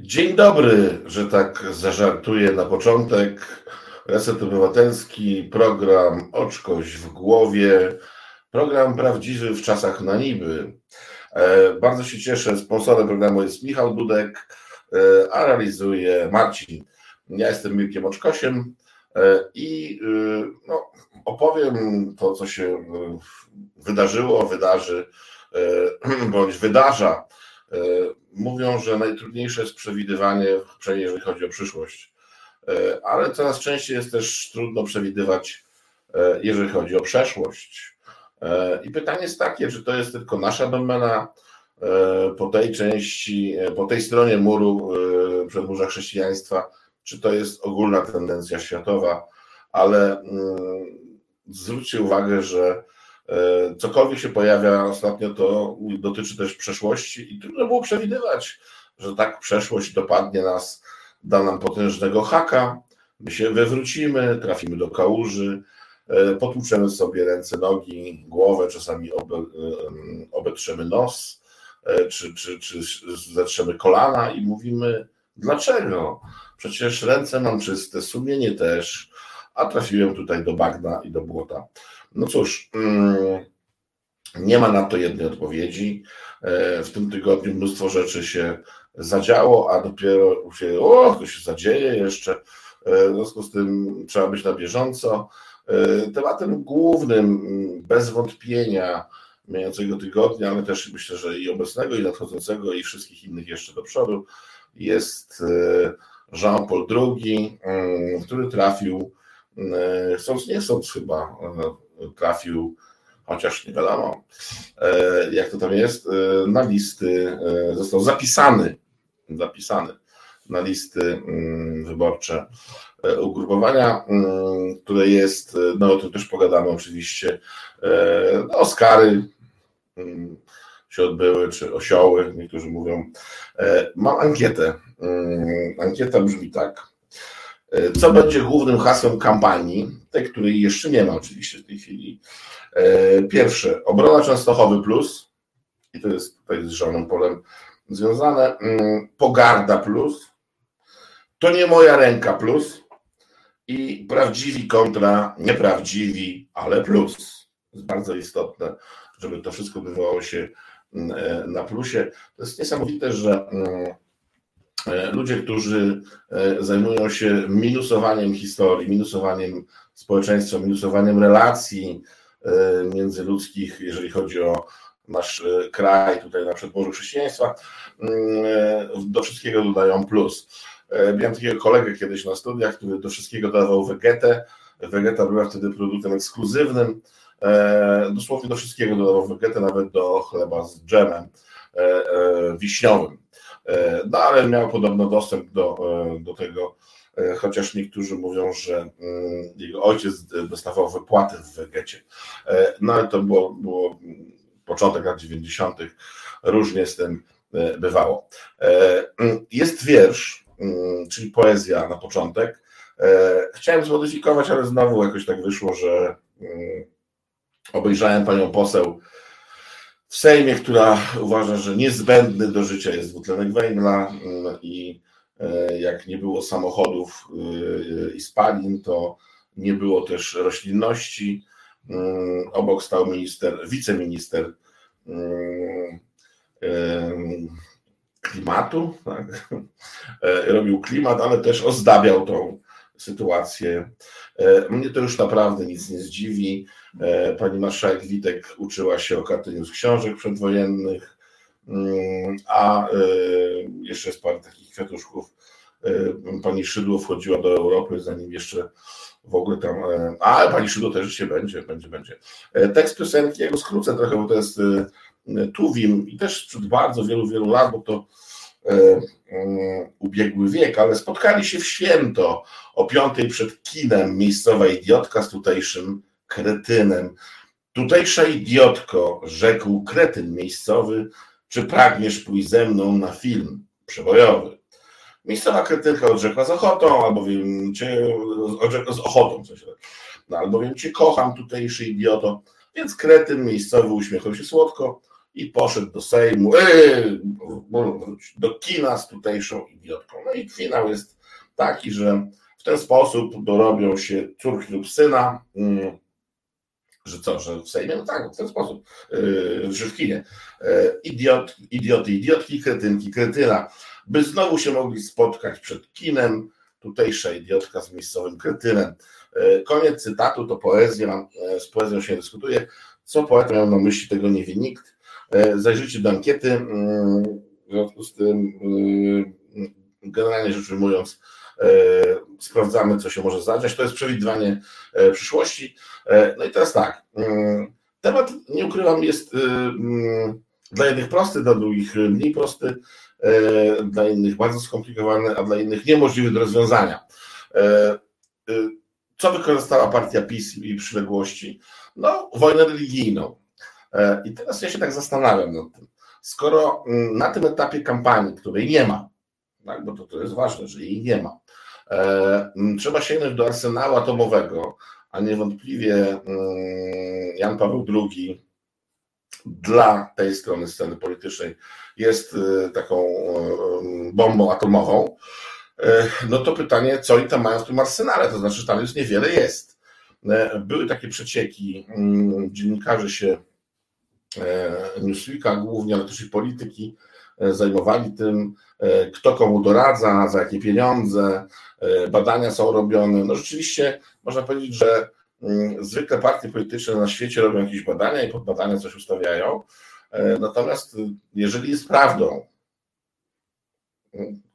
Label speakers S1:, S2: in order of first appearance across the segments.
S1: Dzień dobry, że tak zażartuję na początek. Reset Obywatelski, program Oczkość w głowie, program prawdziwy w czasach na niby. E, bardzo się cieszę, sponsorem programu jest Michał Dudek, e, a realizuje Marcin. Ja jestem Mirkiem Oczkosiem e, i no, opowiem to, co się wydarzyło, wydarzy bądź wydarza mówią, że najtrudniejsze jest przewidywanie, jeżeli chodzi o przyszłość, e, ale coraz częściej jest też trudno przewidywać, e, jeżeli chodzi o przeszłość. E, I pytanie jest takie, czy to jest tylko nasza domena? Po tej części, po tej stronie muru, przedmurza chrześcijaństwa, czy to jest ogólna tendencja światowa, ale mm, zwróćcie uwagę, że cokolwiek się pojawia ostatnio, to dotyczy też przeszłości i trudno było przewidywać, że tak przeszłość dopadnie nas, da nam potężnego haka, my się wywrócimy, trafimy do kałuży, e, potłuczemy sobie ręce, nogi, głowę, czasami obe, e, obetrzemy nos, czy, czy, czy kolana i mówimy, dlaczego? Przecież ręce mam czyste, sumienie też, a trafiłem tutaj do bagna i do błota. No cóż, mm, nie ma na to jednej odpowiedzi. E, w tym tygodniu mnóstwo rzeczy się zadziało, a dopiero się, o, to się zadzieje jeszcze. E, w związku z tym trzeba być na bieżąco. E, tematem głównym, mm, bez wątpienia, mijającego tygodnia, ale też myślę, że i obecnego, i nadchodzącego, i wszystkich innych jeszcze do przodu, jest Jean-Paul II, mm, który trafił, chcąc nie chcąc chyba, trafił, chociaż nie wiadomo, e, jak to tam jest, e, na listy, e, został zapisany, zapisany na listy mm, wyborcze ugrupowania, mm, które jest, no o tym też pogadamy oczywiście, no, Oscary mm, się odbyły, czy osioły, niektórzy mówią. Mam ankietę. Ankieta brzmi tak. Co będzie głównym hasłem kampanii, tej, której jeszcze nie ma oczywiście w tej chwili. E, pierwsze, obrona Częstochowy Plus, i to jest tutaj z Żoną Polem związane, mm, pogarda plus, to nie moja ręka plus i prawdziwi kontra nieprawdziwi, ale plus. To jest bardzo istotne, żeby to wszystko odbywało się mm, e, na plusie. To jest niesamowite, że mm, E, ludzie, którzy e, zajmują się minusowaniem historii, minusowaniem społeczeństwa, minusowaniem relacji e, międzyludzkich, jeżeli chodzi o nasz kraj, tutaj na przedmorzu chrześcijaństwa, mm, do wszystkiego dodają plus. Miałem takiego kolegę kiedyś na studiach, który do wszystkiego dawał wegetę. Wegeta była wtedy produktem ekskluzywnym. Dosłownie do wszystkiego dodawał wegetę, nawet do chleba z dżemem wiśniowym. E, no ale miał podobno dostęp do, e, do tego, e, chociaż niektórzy mówią, że mm, jego ojciec dostawał wypłaty w Wegecie. No ale to było, było początek lat 90., różnie z tym bywało. Mm, jest wiersz, mm, czyli poezja na początek. Chciałem zmodyfikować, ale znowu jakoś tak wyszło, że obejrzałem panią poseł w Sejmie, która uważa, że niezbędny do życia jest dwutlenek węgla mm, i e, jak nie było samochodów e, i spalin, to nie było też roślinności. Mm, obok stał minister, wiceminister mm, klimatu, tak? E, robił klimat, ale też ozdabiał tą sytuację. Mnie to już naprawdę nic nie zdziwi. E, pani marszałek Witek uczyła się o kartyniu z książek przedwojennych, mm, a e, jeszcze jest parę takich kwiatuszków. E, pani Szydło wchodziła do Europy, zanim jeszcze w ogóle tam. A pani Szydło też się będzie, będzie, będzie. Tekst piosenki, jego skrócę trochę, bo to jest Tuwim i też sprzed bardzo wielu, wielu lat, bo to ubiegły wiek, ale spotkali się w święto o piątej przed kinem miejscowa idiotka z tutejszym kretynem. Tutejsza idiotko, rzekł kretyn miejscowy, czy pragniesz pójść ze mną na film przebojowy? Miejscowa kretynka odrzekła z ochotą, albowiem cię, z ochotą, coś no, albowiem cię kocham, tutejszy idioto. Więc kretyn miejscowy uśmiechał się słodko i poszedł do Sejmu, yy, do kina z tutejszą idiotką. No i finał jest taki, że w ten sposób dorobią się córki lub syna, mm, że co, że w Sejmie? No tak, w ten sposób, yy, że w kinie. Yy, idiot, idioty, idiotki, kretynki, kretyna, by znowu się mogli spotkać przed kinem, tutejsza idiotka z miejscowym kretynem. Yy, koniec cytatu, to poezja, z poezją się dyskutuje. Co poeta miał na myśli, tego nie wie nikt. Zajrzyjcie do ankiety. Mm, w związku z tym, generalnie rzecz ujmując, sprawdzamy, co się może zdarzyć. To jest przewidywanie przyszłości. E, no i teraz tak. Mm, temat, nie ukrywam, jest y, mm, dla jednych prosty, dla drugich mniej prosty, e, dla innych bardzo skomplikowany, a dla innych niemożliwy do rozwiązania. E, y, co wykorzystała partia PiS i przyległości? No, wojnę religijną. I teraz ja się tak zastanawiam nad tym. Skoro mm, na tym etapie kampanii, której nie ma, tak, bo to, to jest ważne, że jej nie ma, trzeba sięgnąć do arsenału atomowego, a niewątpliwie mm, Jan Paweł II dla tej strony sceny politycznej jest y, taką y, bombą atomową, no to pytanie, co oni tam mają w tym arsenale, to znaczy, że tam już niewiele jest. Były takie przecieki, mm, dziennikarze się Newsweeka głównie, ale też i polityki zajmowali tym, kto komu doradza, za jakie pieniądze, badania są robione. No rzeczywiście można powiedzieć, że mm, zwykle partie polityczne na świecie robią jakieś badania i pod badania coś ustawiają. E, natomiast jeżeli jest prawdą,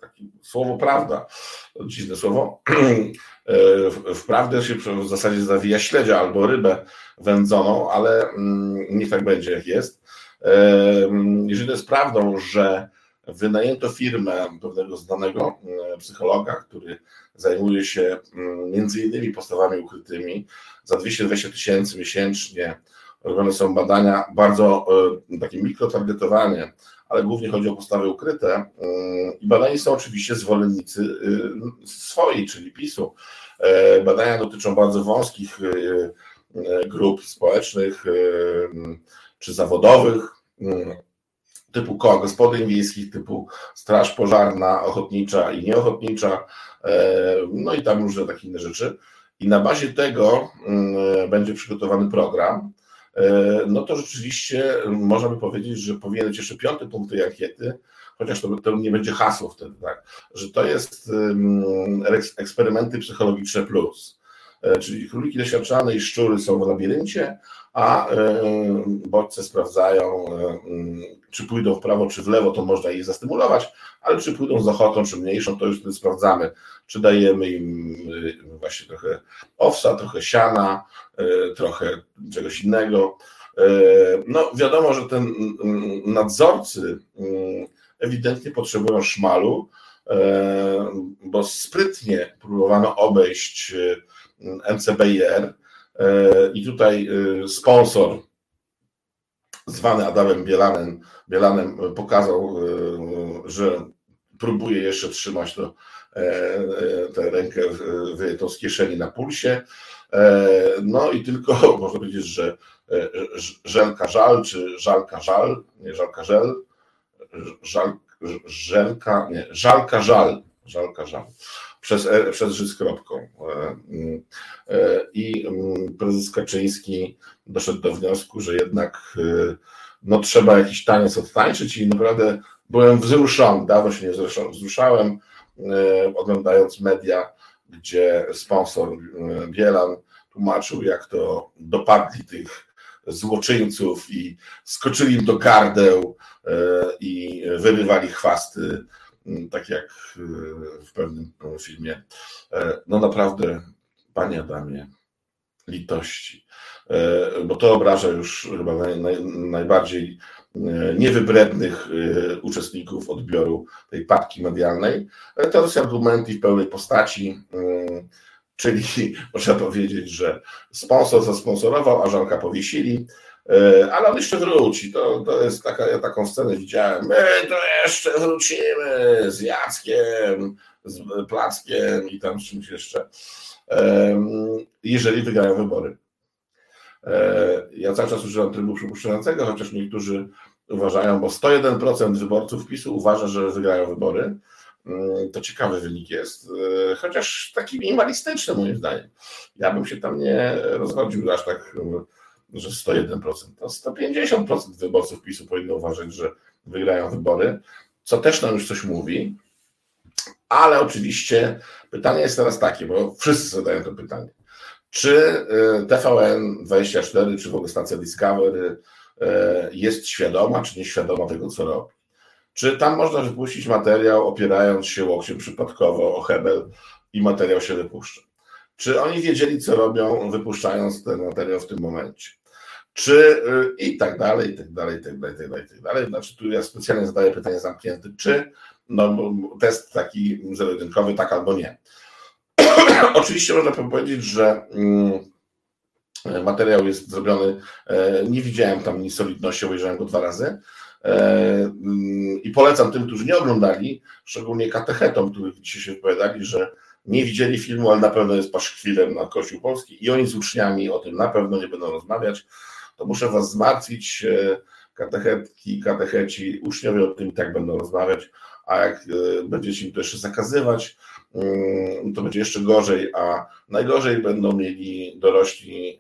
S1: takie słowo prawda, dziwne słowo, e, w prawdę się w zasadzie zawija śledzia albo rybę wędzoną, ale mm, niech tak będzie jak jest. E, jeżeli jest prawdą, że wynajęto firmę pewnego znanego psychologa, który zajmuje się mm, między innymi postawami ukrytymi. Za 220 tysięcy miesięcznie robione są badania, bardzo e, takie mikrotargetowanie, ale głównie chodzi o postawy ukryte. Mm, I badani są oczywiście zwolennicy y, swoi, czyli PiSu. E, badania dotyczą bardzo wąskich grup społecznych czy zawodowych typu koła gospodyń wiejskich, typu straż pożarna, ochotnicza i nieochotnicza, e, no i tam różne takie inne rzeczy. I na bazie tego będzie przygotowany program. E, no to rzeczywiście można by powiedzieć, że powinien być jeszcze piąty punkt tej ankiety, chociaż to, to nie będzie hasło wtedy, tak, że to jest mm, eksperymenty psychologiczne plus. E, czyli króliki doświadczane i szczury są w labiryncie, a bodźce sprawdzają czy pójdą w prawo, czy w lewo, to można ich zastymulować, ale czy pójdą z ochotą, czy mniejszą, to już wtedy sprawdzamy, czy dajemy im y, właśnie trochę owsa, trochę siana, y, trochę czegoś innego. Y, no wiadomo, że ten mm, nadzorcy ewidentnie potrzebują szmalu, bo sprytnie próbowano obejść MCBR i tutaj sponsor zwany Adamem Bielanem, Bielanem pokazał, e, że próbuje jeszcze trzymać to, e, e, tę rękę wyjętą z kieszeni na pulsie. No i tylko można powiedzieć, że żelka żal, czy żalka żal, nie żalka żel, żal, żelka, nie, żalka żal, żalka żal przez, e, przez Ży z kropką. E, mm, e, I mm, prezes Kaczyński doszedł do wniosku, że jednak no, trzeba jakiś taniec odtańczyć i naprawdę byłem wzruszony, dawno się nie wzruszałem, oglądając media, gdzie sponsor Bielan tłumaczył, jak to dopadli tych złoczyńców i skoczyli im do gardeł i wyrywali chwasty tak jak y, w pewnym filmie. E, no naprawdę, panie Adamie, litości, e, bo to obraża już chyba naj, naj, najbardziej e, niewybrednych uczestników odbioru tej papki medialnej. To są argumenty w pełnej postaci, czyli można powiedzieć, że sponsor zasponsorował, a żonka powiesili, ale on jeszcze wróci. To, to jest taka, ja taką scenę widziałem. My to jeszcze wrócimy z Jackiem, z Plackiem i tam z czymś jeszcze, jeżeli wygrają wybory. E, ja cały czas używam trybu przypuszczającego, chociaż niektórzy uważają, bo 101% wyborców PiSu uważa, że wygrają wybory. Mm, to ciekawy wynik jest, e, chociaż taki minimalistyczny moim zdaniem. Ja bym się tam nie rozchodził aż tak, że 101%. To 150% wyborców PiSu powinno uważać, że wygrają wybory, co też nam już coś mówi. Ale oczywiście pytanie jest teraz takie, bo wszyscy zadają to pytanie. Czy e, TVN24, czy w ogóle stacja Discovery e, jest świadoma, czy nieświadoma tego, co robi? Czy tam można wypuścić materiał, opierając się łokciem przypadkowo o Hebel i materiał się wypuszcza? Czy oni wiedzieli, co robią, wypuszczając ten materiał w tym momencie? Czy y, i tak dalej, i tak dalej, i tak dalej, i tak dalej, i tak dalej. Znaczy, tu ja specjalnie zadaję pytanie zamknięte, czy no, test taki zero-jedynkowy, tak albo nie. Oczywiście można powiedzieć, że mm, materiał jest zrobiony, e, nie widziałem tam nic solidności, obejrzałem go dwa razy, E, I polecam tym, którzy nie oglądali, szczególnie katechetom, którzy dzisiaj się wypowiadali, że nie widzieli filmu, ale na pewno jest paszkwilem na Kościół Polski i oni z uczniami o tym na pewno nie będą rozmawiać. To muszę Was zmartwić, e, katechetki, katecheci, uczniowie o tym i tak będą rozmawiać, a jak e, będziecie im to jeszcze zakazywać, mm, to będzie jeszcze gorzej, a najgorzej będą mieli dorośli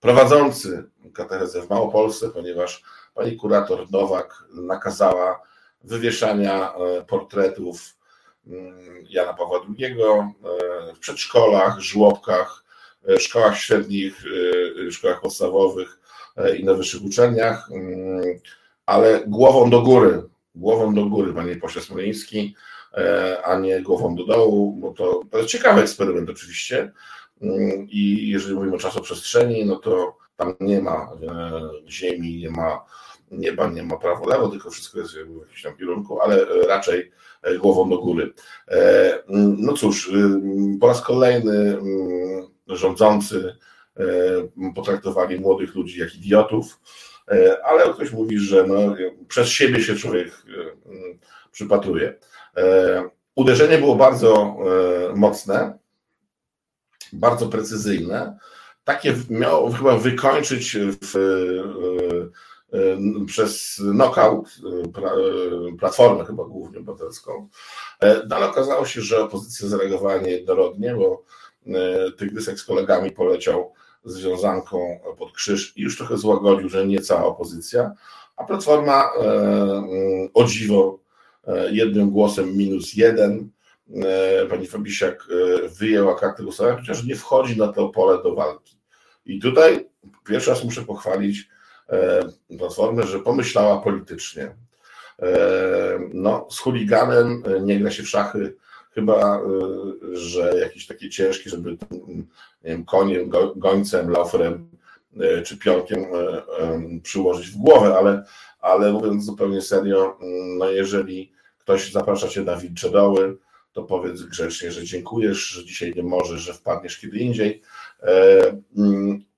S1: prowadzący katechezę w Małopolsce, ponieważ pani kurator Nowak nakazała wywieszania e, portretów mm, Jana Pawła II e, w przedszkolach, żłobkach, e, szkołach średnich, szkołach podstawowych i na wyższych uczelniach, mm, ale głową do góry, głową do góry, panie pośle Smoliński, a nie głową do dołu, bo to, to jest ciekawy eksperyment oczywiście mm, i jeżeli mówimy o czasoprzestrzeni, no to tam nie ma ziemi, nie ma nieba, nie ma prawo lewo, tylko wszystko jest w jakimś tam kierunku, ale raczej głową do góry. E, no cóż, po raz kolejny rządzący e, potraktowali młodych ludzi jak idiotów, e, ale ktoś mówi, że no, przez siebie się człowiek przypatruje. Uderzenie było bardzo mocne, bardzo precyzyjne. Takie miało chyba wykończyć w przez knockout Platformę chyba głównie obywatelską. E, no ale okazało się, że opozycja zareagowała niejednorodnie, bo e, Tygrysek z kolegami poleciał z wiązanką pod krzyż i już trochę złagodził, że nie cała opozycja, a Platforma e, o dziwo jednym głosem minus jeden. Pani Fabisiak wyjęła kartę głosowania, chociaż nie wchodzi na to pole do walki. I tutaj pierwszy raz muszę pochwalić E, Platformy, że pomyślała politycznie. E, no, z chuliganem e, nie gra się w szachy, chyba, że jakiś taki ciężki, żeby nie wiem, koniem, gońcem, laufrem czy pionkiem przyłożyć w głowę, ale, ale mówiąc zupełnie serio, no jeżeli ktoś zaprasza cię na wilcze doły, to powiedz grzecznie, że dziękujesz, że dzisiaj nie możesz, że wpadniesz kiedy indziej.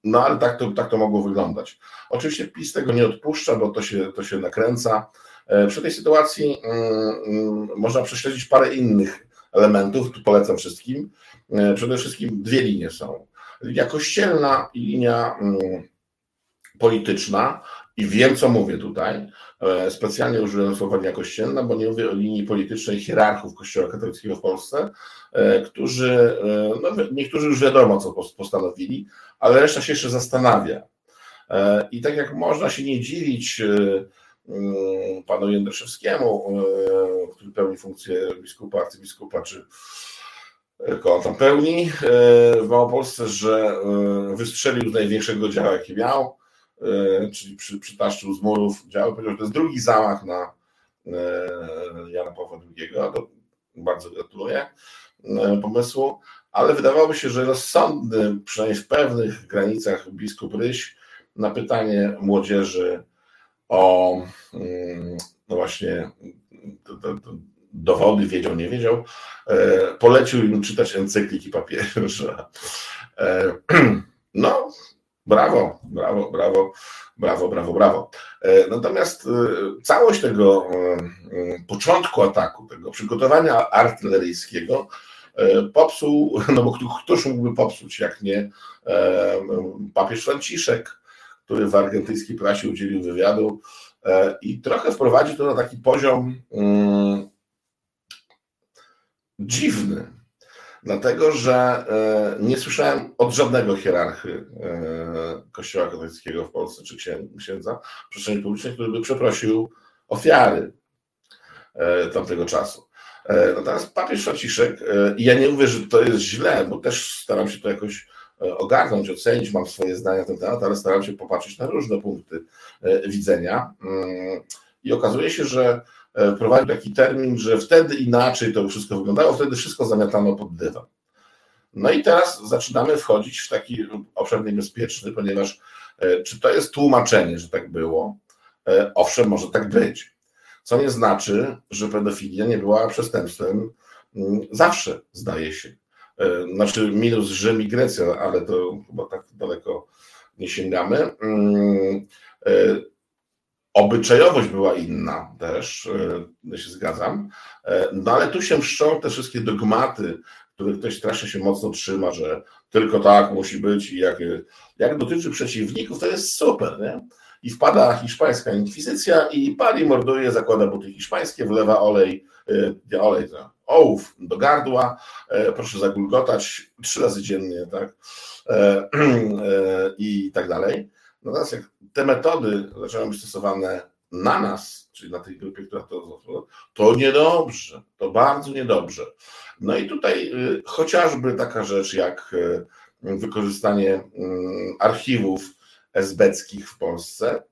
S1: No ale tak to, tak to mogło wyglądać. Oczywiście PiS tego nie odpuszcza, bo to się, to się nakręca. E, przy tej sytuacji mm, mm, można prześledzić parę innych elementów, tu polecam wszystkim. E, przede wszystkim dwie linie są. Linia kościelna i linia mm, polityczna. I wiem, co mówię tutaj. E, specjalnie użyłem słowa linia kościelna, bo nie mówię o linii politycznej hierarchów Kościoła katolickiego w Polsce, którzy, no, niektórzy już wiadomo, co postanowili, ale reszta się jeszcze zastanawia. E, I tak jak można się nie dziwić e, panu Jędraszewskiemu, e, który pełni funkcję biskupa, arcybiskupa, czy kogo on tam pełni w Małopolsce, że wystrzelił z największego działu, jaki miał, czyli przy, przytaszczył z murów dział, powiedział, że to jest drugi zamach na Jana Pawła II, to bardzo gratuluję pomysłu, ale wydawałoby się, że rozsądny, przynajmniej w pewnych granicach biskup Ryś na pytanie młodzieży o mm, no właśnie dowody, wiedział, nie wiedział, e, polecił im czytać encykliki papieża. E, no, brawo, brawo, brawo, brawo, brawo, brawo. E, natomiast całość tego początku ataku, tego przygotowania artyleryjskiego popsuł, no bo któż mógłby popsuć, jak nie papież Franciszek, który w argentyńskiej prasie udzielił wywiadu i trochę wprowadzi to na taki poziom mm, dziwny, dlatego że e, nie słyszałem od żadnego hierarchy e, Kościoła katolickiego w Polsce czy księdza w przestrzeni publicznej, który by przeprosił ofiary e, tamtego czasu. Natomiast papież Franciszek, i ja nie mówię, że to jest źle, bo też staram się to jakoś ogarnąć, ocenić, mam swoje zdania na ten temat, ale staram się popatrzeć na różne punkty widzenia. Mm, I okazuje się, że E, wprowadził taki termin, że wtedy inaczej to wszystko wyglądało, wtedy wszystko zamiatano pod dywan. No i teraz zaczynamy wchodzić w taki obszar niebezpieczny, ponieważ e, czy to jest tłumaczenie, że tak było? E, owszem, może tak być. Co nie znaczy, że pedofilia nie była przestępstwem mm, zawsze, zdaje się. Znaczy minus Rzym i Grecja, ale to chyba tak daleko nie sięgamy. Mm, Obyczajowość była inna też, ja się zgadzam, e, no ale tu się wszczą te wszystkie dogmaty, których ktoś strasznie się mocno trzyma, że tylko tak musi być i jak, jak dotyczy przeciwników, to jest super, nie? I wpada hiszpańska inkwizycja i pali, morduje, zakłada buty hiszpańskie, wlewa olej, olej, to ołów do gardła, e, proszę zagulgotać trzy razy dziennie, tak? E, I tak dalej. Natomiast jak te metody zaczęły być stosowane na nas, czyli na tej grupie, która to to niedobrze, to bardzo niedobrze. No i tutaj y, chociażby taka rzecz jak y, wykorzystanie y, archiwów esbeckich w Polsce.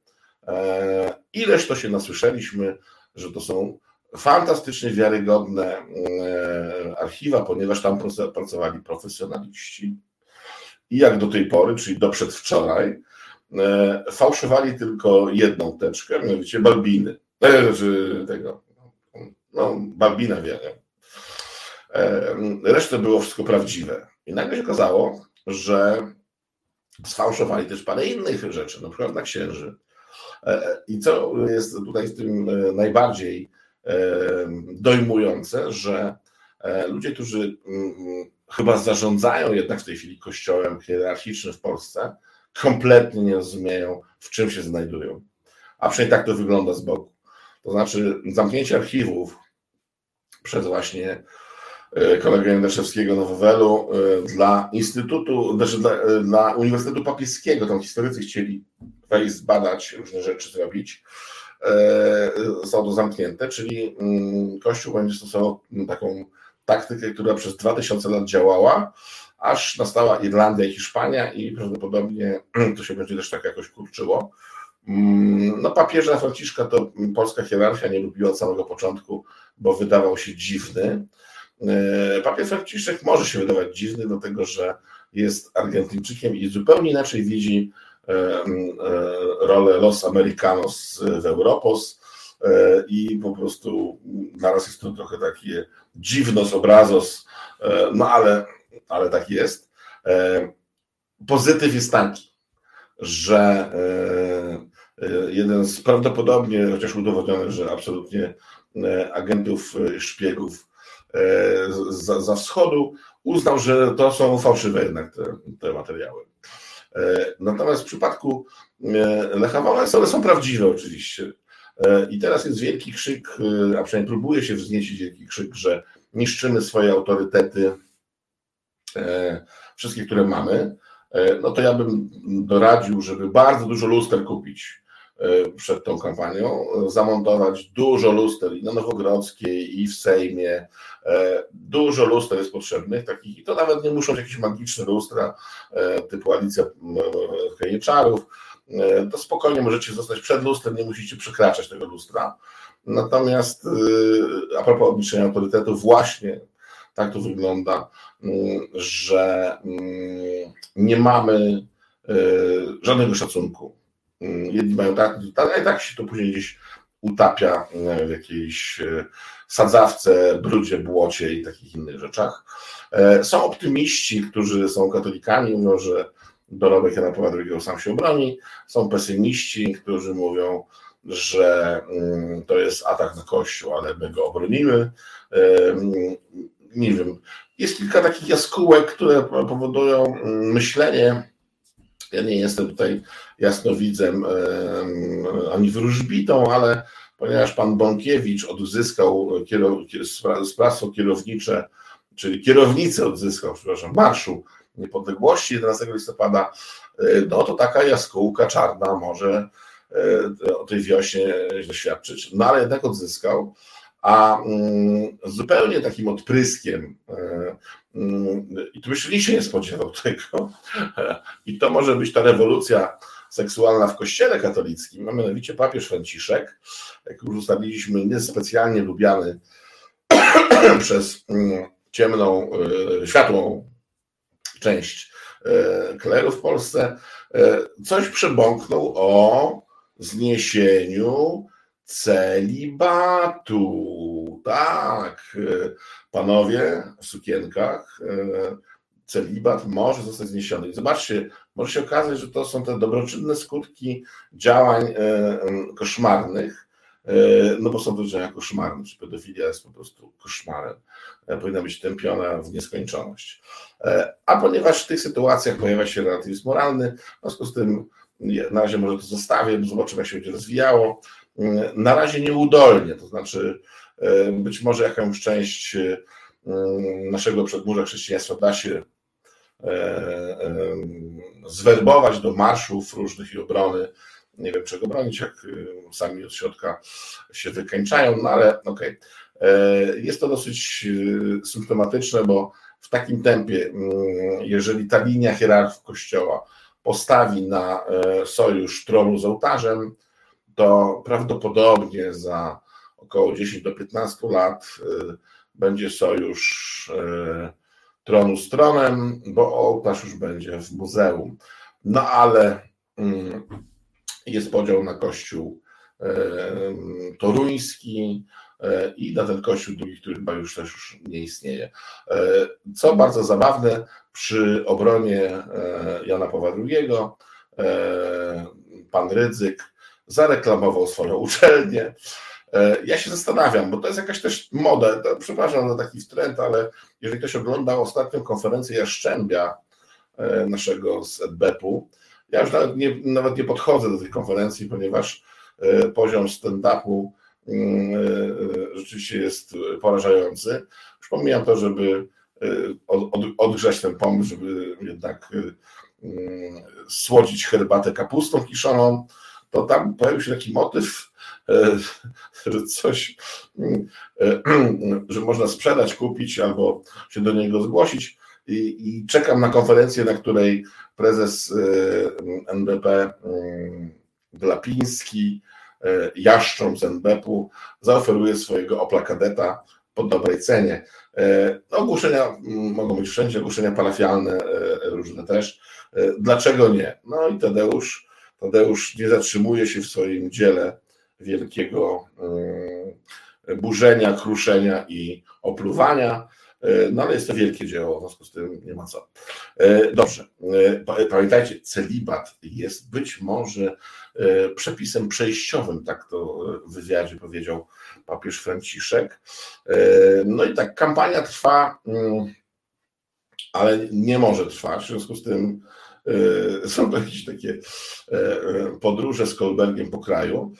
S1: E, ileż to się nasłyszeliśmy, że to są fantastycznie wiarygodne e, archiwa, ponieważ tam pracowali profesjonaliści. I jak do tej pory, czyli do przedwczoraj, E, fałszowali tylko jedną teczkę, mianowicie Balbiny. E, tego, no, Balbina. E, resztę było wszystko prawdziwe. I nagle się okazało, że sfałszowali też parę innych rzeczy, na przykład na księży. I co jest tutaj w tym najbardziej dojmujące, że ludzie, którzy chyba zarządzają jednak w tej chwili kościołem hierarchicznym w Polsce, kompletnie nie rozumieją, w czym się znajdują. A przynajmniej tak to wygląda z boku. To znaczy zamknięcie archiwów przez właśnie e, kolegę Jędrzejewskiego na Wawelu e, dla Instytutu, znaczy dla, e, dla Uniwersytetu Papieskiego, tam historycy chcieli wejść, zbadać, różne rzeczy zrobić, są to zamknięte, czyli mm, Kościół będzie stosował taką taktykę, która przez 2000 lat działała, aż nastała Irlandia i Hiszpania i prawdopodobnie to się będzie też tak jakoś kurczyło. Mm, no papieża Franciszka to polska hierarchia nie lubiła od samego początku, bo wydawał się dziwny. E, papież Franciszek może się wydawać dziwny, dlatego że jest Argentyńczykiem i zupełnie inaczej widzi e, e, rolę Los Americanos w Europos i po prostu naraz jest to trochę takie dziwnos, obrazos, no ale ale tak jest. E, pozytyw jest taki, że e, e, jeden z prawdopodobnie, chociaż udowodniony, że absolutnie agentów szpiegów za, za wschodu uznał, że to są fałszywe jednak te, te materiały. Natomiast w przypadku Lecha Wałęsy one są prawdziwe oczywiście. I teraz jest wielki krzyk, a przynajmniej próbuje się wzniecić wielki krzyk, że niszczymy swoje autorytety E, wszystkie, które mamy, e, no to ja bym doradził, żeby bardzo dużo luster kupić e, przed tą kampanią, zamontować dużo luster i na Nowogrodzkiej, i w Sejmie. Dużo luster jest potrzebnych, takich, i to nawet nie muszą być jakieś magiczne lustra typu Alicja Kajeczarów. To spokojnie możecie zostać przed lustrem, nie musicie przekraczać tego lustra. Natomiast a propos obniżenia autorytetu, właśnie tak to wygląda, że nie mamy e, żadnego szacunku. Mm, jedni mają tak, a i tak się to później gdzieś utapia e, w jakiejś e, sadzawce, brudzie, błocie i takich innych rzeczach. Są optymiści, którzy są katolikami, mówią, że dorobek Jana Pawła II sam się obroni. Są pesymiści, którzy mówią, że to jest atak na Kościół, ale my go obronimy nie wiem, jest kilka takich jaskółek, które powodują myślenie, Ja nie jestem tutaj jasnowidzem ani wróżbitą, ale ponieważ pan Bąkiewicz odzyskał sprawstwo kierownicze, czyli kierownicę odzyskał, przepraszam, Marszu Niepodległości 11 listopada, e, no to taka jaskółka czarna może e, o tej wiośnie świadczyć. No ale jednak odzyskał, a mm, zupełnie takim odpryskiem e, mm, i tu myśli się nie spodziewał tego i to może być ta rewolucja seksualna w kościele katolickim, a mianowicie papież Franciszek, jak już ustaliliśmy, niespecjalnie lubiany przez mm, ciemną, światłą część e, kleru w Polsce, e, coś przebąknął o zniesieniu celibatu. Tak, e, panowie w sukienkach, celibat może zostać zniesiony. I zobaczcie, może się okazać, że to są te dobroczynne skutki działań koszmarnych, no bo są to działania koszmarne, czy pedofilia jest po prostu koszmarem. E, powinna być tępiona w nieskończoność. E, a ponieważ w tych sytuacjach pojawia się relatywizm moralny, w związku z tym na razie może to zostawię, zobaczymy jak się będzie rozwijało. Mm, na razie nieudolnie, to znaczy e, być może jakąś część naszego przedmurza chrześcijaństwa da się zwerbować do marszów różnych i obrony. Nie wiem czego bronić, jak sami od środka się wykańczają, no ale okej. Okay. E, jest to dosyć e, symptomatyczne, bo w takim tempie, mm, jeżeli ta linia hierarchii Kościoła postawi na e, sojusz tronu z ołtarzem, to prawdopodobnie za około 10 do 15 lat będzie sojusz tronu z tronem, bo ołtarz już będzie w muzeum. No ale mm, jest podział na kościół toruński, E, i na ten kościół drugi, który chyba już też już nie istnieje. Co bardzo zabawne, przy obronie Jana Pawła II pan Rydzyk zareklamował swoją uczelnię. Ja się zastanawiam, bo to jest jakaś też moda, to, przepraszam za taki trend, ale jeżeli ktoś oglądał ostatnią konferencję Jaszczębia naszego z EDBEP-u, ja już nawet nie, nawet nie podchodzę do tej konferencji, ponieważ poziom stand-upu Mm, e, e, rzeczywiście jest porażający. Już pomijam to, żeby e, odgrzać ten pomysł, żeby jednak mm, słodzić herbatę kapustą kiszoną, to tam pojawił się taki motyw, że coś, mm, że można sprzedać, kupić albo się do niego zgłosić. I, i czekam na konferencję, na której prezes NBP Glapiński E, jaszczą z NBP-u zaoferuje swojego Opla Kadeta po dobrej cenie. E, ogłoszenia mogą być wszędzie, ogłoszenia parafialne e, różne też. Dlaczego nie? No i Tadeusz, Tadeusz nie zatrzymuje się w swoim dziele wielkiego burzenia, kruszenia i opluwania. No ale jest to wielkie dzieło, w związku z tym nie ma co. Dobrze, pamiętajcie, celibat jest być może E, przepisem przejściowym, tak to w wywiadzie powiedział papież Franciszek. E, no i tak, kampania trwa, mm, ale nie może trwać, w związku z tym e, są to jakieś takie podróże z Kolbergiem po kraju.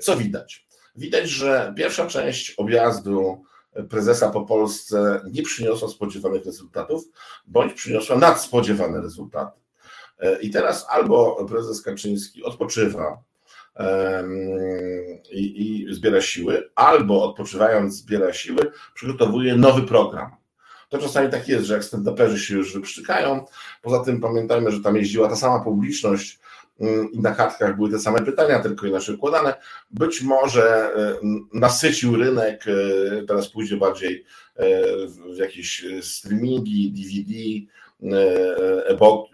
S1: Co widać? Widać, że pierwsza część objazdu prezesa po Polsce nie przyniosła spodziewanych rezultatów, bądź przyniosła nadspodziewane rezultaty. E, I teraz albo prezes Kaczyński odpoczywa i, i zbiera siły, albo odpoczywając zbiera siły, przygotowuje nowy program. To czasami tak jest, że jak stand się już wyprztykają, poza tym pamiętajmy, że tam jeździła ta sama publiczność mm, i na kartkach były te same pytania, tylko inaczej układane. Być może e, nasycił rynek, e, teraz pójdzie bardziej w jakieś streamingi, DVD,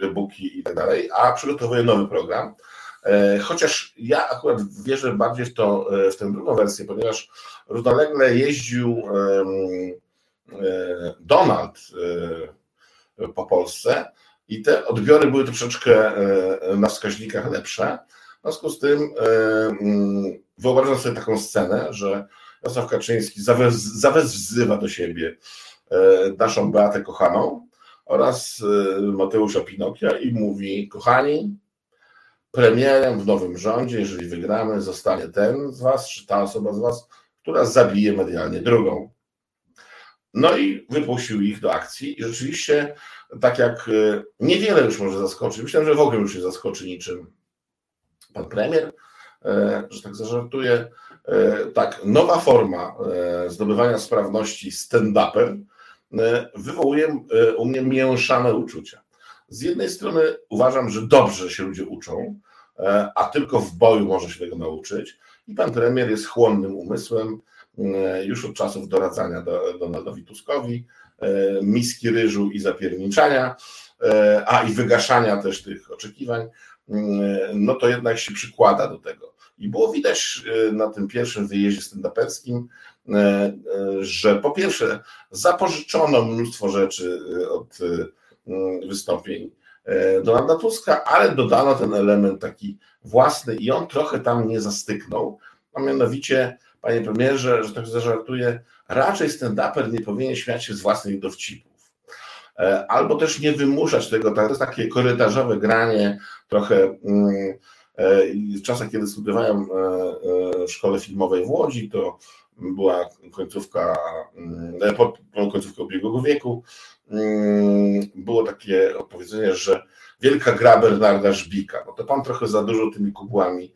S1: e-booki i tak dalej, a przygotowuje nowy program. E, chociaż ja akurat wierzę bardziej w, to, w tę drugą wersję, ponieważ równolegle jeździł Donald po Polsce i te odbiory były troszeczkę na wskaźnikach lepsze. W związku z tym wyobrażam sobie taką scenę, że Jarosław Kaczyński zawez, zawezwzywa do siebie naszą Beatę kochaną, oraz Mateusza Pinokia i mówi: Kochani, premierem w nowym rządzie, jeżeli wygramy, zostanie ten z Was, czy ta osoba z Was, która zabije medialnie drugą. No i wypuścił ich do akcji i rzeczywiście, tak jak niewiele już może zaskoczyć, myślę, że w ogóle już nie zaskoczy niczym pan premier, e, że tak zażartuję, e, tak, nowa forma zdobywania sprawności stand-upem wywołuje u mnie mieszane uczucia. Z jednej strony uważam, że dobrze się ludzie uczą, a tylko w boju może się tego nauczyć. I pan premier jest chłonnym umysłem, już od czasów doradzania do, Donaldowi Tuskowi, miski ryżu i zapierniczania, a i wygaszania też tych oczekiwań. No to jednak się przykłada do tego. I było widać e, na tym pierwszym wyjeździe stand-uperskim, e, e, że po pierwsze zapożyczono mnóstwo rzeczy od wystąpień Donalda Tuska, ale dodano ten element taki własny i on trochę tam nie zastyknął, a mianowicie, panie premierze, że tak zażartuję, raczej stand-uper nie powinien śmiać się z własnych dowcipów. E, albo też nie wymuszać tego, to jest takie korytarzowe granie, trochę mm, e, w czasach, kiedy studiowałem e, w szkole filmowej w Łodzi, to była końcówka, mm, końcówka ubiegłego wieku, mm, było takie opowiedzenie, że wielka gra Bernarda Żbika. No to pan trochę za dużo tymi kubłami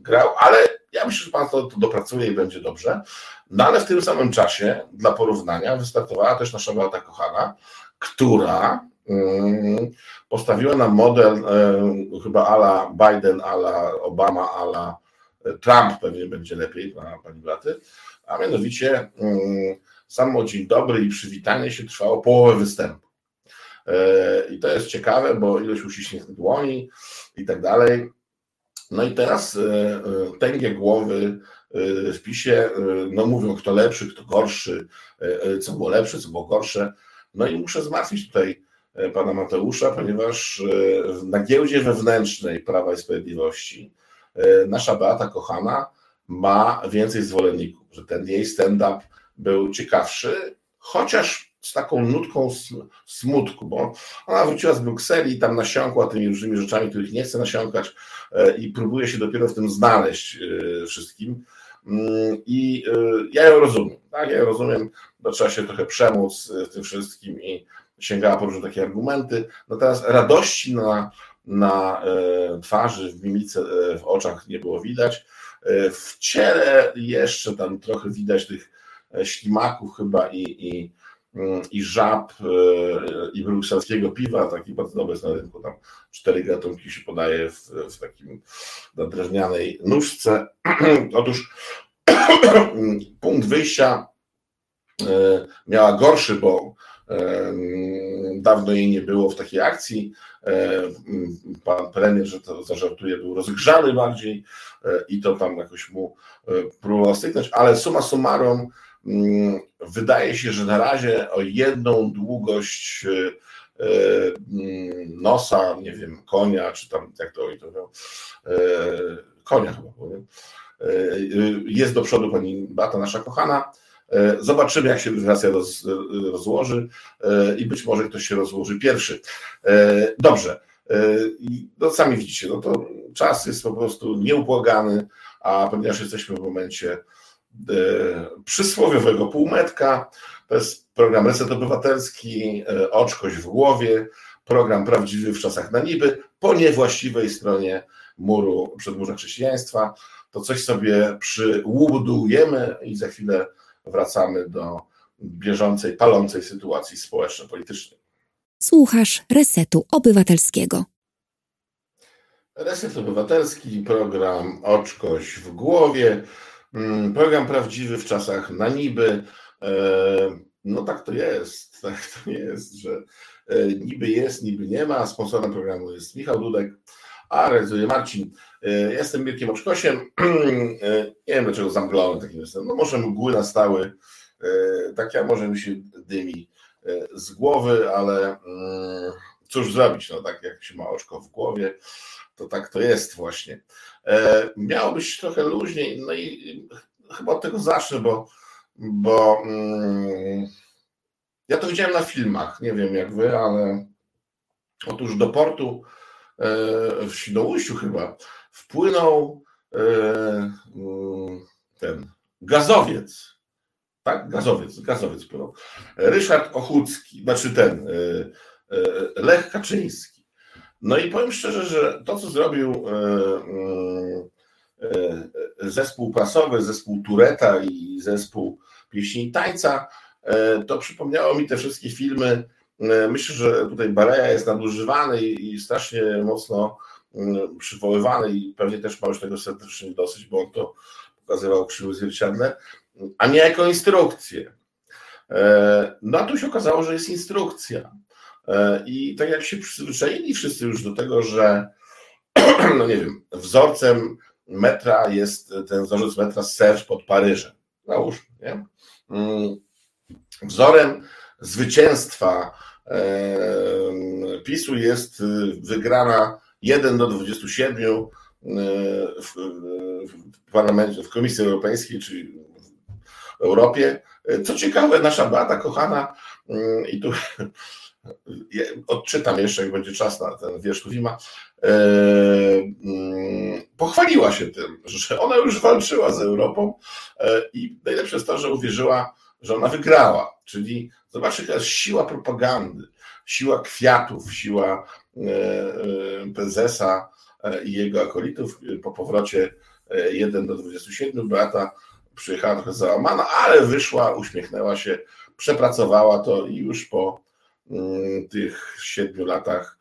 S1: grał, ale ja myślę, że pan to, to dopracuje i będzie dobrze. No ale w tym samym czasie, dla porównania, wystartowała też nasza Beata Kochana, która postawiła na model chyba ala Biden, ala Obama, ala Trump pewnie będzie lepiej dla pani Beaty, a mianowicie samo dzień dobry i przywitanie się trwało połowę występu. E, I to jest ciekawe, bo ilość uściśniętych dłoni i tak dalej. No i teraz e, e, tęgie głowy w PiSie no mówią, kto lepszy, kto gorszy, co było lepsze, co było gorsze. No i muszę zmartwić tutaj pana Mateusza, ponieważ na giełdzie wewnętrznej Prawa i Sprawiedliwości nasza Beata Kochana ma więcej zwolenników, że ten jej stand-up był ciekawszy, chociaż z taką nutką smutku, bo ona wróciła z Brukseli i tam nasiąkła tymi różnymi rzeczami, których nie chce nasiąkać e, i próbuje się dopiero w tym znaleźć e, wszystkim. Mm, I e, ja ją rozumiem, tak? Ja ją rozumiem, bo trzeba się trochę przemóc tym wszystkim i sięgała po różne takie argumenty. Natomiast radości na, na twarzy, w mimice, w oczach nie było widać. W ciele jeszcze tam trochę widać tych ślimaków chyba i, i i żab e, i brukselskiego piwa, taki bardzo dobry na rynku, tam cztery gatunki się podaje w, w takim na drewnianej nóżce. Otóż punkt wyjścia e, miała gorszy, bo e, dawno jej nie było w takiej akcji. Pan premier, że to zażartuje, był rozgrzany bardziej i to tam jakoś mu próbował styknąć, ale suma summarum Mm, wydaje się, że na razie o jedną długość e, e, mm, nosa, nie wiem, konia, czy tam jak to oni to e, konia chyba powiem, jest do przodu pani Bata, nasza kochana. Zobaczymy, jak się relacja roz, rozłoży i być może ktoś się rozłoży pierwszy. Dobrze. No sami widzicie, no to czas jest po prostu nieubłagany, a ponieważ jesteśmy w momencie przysłowiowego półmetka. To jest program Reset Obywatelski, e, oczkość w głowie, program prawdziwy w czasach na niby, po niewłaściwej stronie muru przedmurza chrześcijaństwa. To coś sobie przyłudujemy i za chwilę wracamy do bieżącej, palącej sytuacji społeczno-politycznej.
S2: Słuchasz Resetu Obywatelskiego.
S1: Reset Obywatelski, program Oczkość w głowie. Mm, program prawdziwy w czasach na niby. E, no tak to jest, tak to jest, że e, niby jest, niby nie ma. Sponsorem programu jest Michał Dudek, a realizuje Marcin. E, jestem Mirkiem Oczkosiem. Nie wiem dlaczego zamglony takim jestem. No może mgły nastały, tak ja może mi się dymi z głowy, ale mm, cóż zrobić, no tak jak się ma oczko w głowie, to tak to jest właśnie. E, miało być trochę luźniej, no i chyba od tego zacznę, bo, bo mm, ja to widziałem na filmach, nie wiem jak wy, ale otóż do portu w Świnoujściu chyba wpłynął mm, ten gazowiec, tak? Gazowiec, gazowiec wpłynął. Ryszard Ochucki, znaczy ten Lech Kaczyński. No i powiem szczerze, że to, co zrobił zespół prasowy, zespół Tureta i zespół pieśni i tańca, to przypomniało mi te wszystkie filmy. Myślę, że tutaj Bareja jest nadużywany i strasznie mocno przywoływany i pewnie też ma już tego serdecznie dosyć, bo on to pokazywał krzywy zwierciadle, a nie jako instrukcję. No a tu się okazało, że jest instrukcja. I tak jak się przyzwyczaili wszyscy już do tego, że no nie wiem, wzorcem metra jest ten wzorzec metra Serge pod Paryżem. Załóżmy, nie? Mm, wzorem zwycięstwa PiSu jest wygrana 1 do 27 w, w parlamencie, w Komisji Europejskiej, czyli w Europie. Co ciekawe, nasza Beata kochana, mm, i tu odczytam jeszcze, jak będzie czas na ten wiersz Wima, e, mm, pochwaliła się tym, że ona już walczyła z Europą e, i najlepsze jest to, że uwierzyła, że ona wygrała. Czyli zobaczcie, jaka jest siła propagandy, siła kwiatów, siła e, prezesa i jego akolitów po powrocie 1 do 27. Beata przyjechała trochę załamana, ale wyszła, uśmiechnęła się, przepracowała to i już po tych siedmiu latach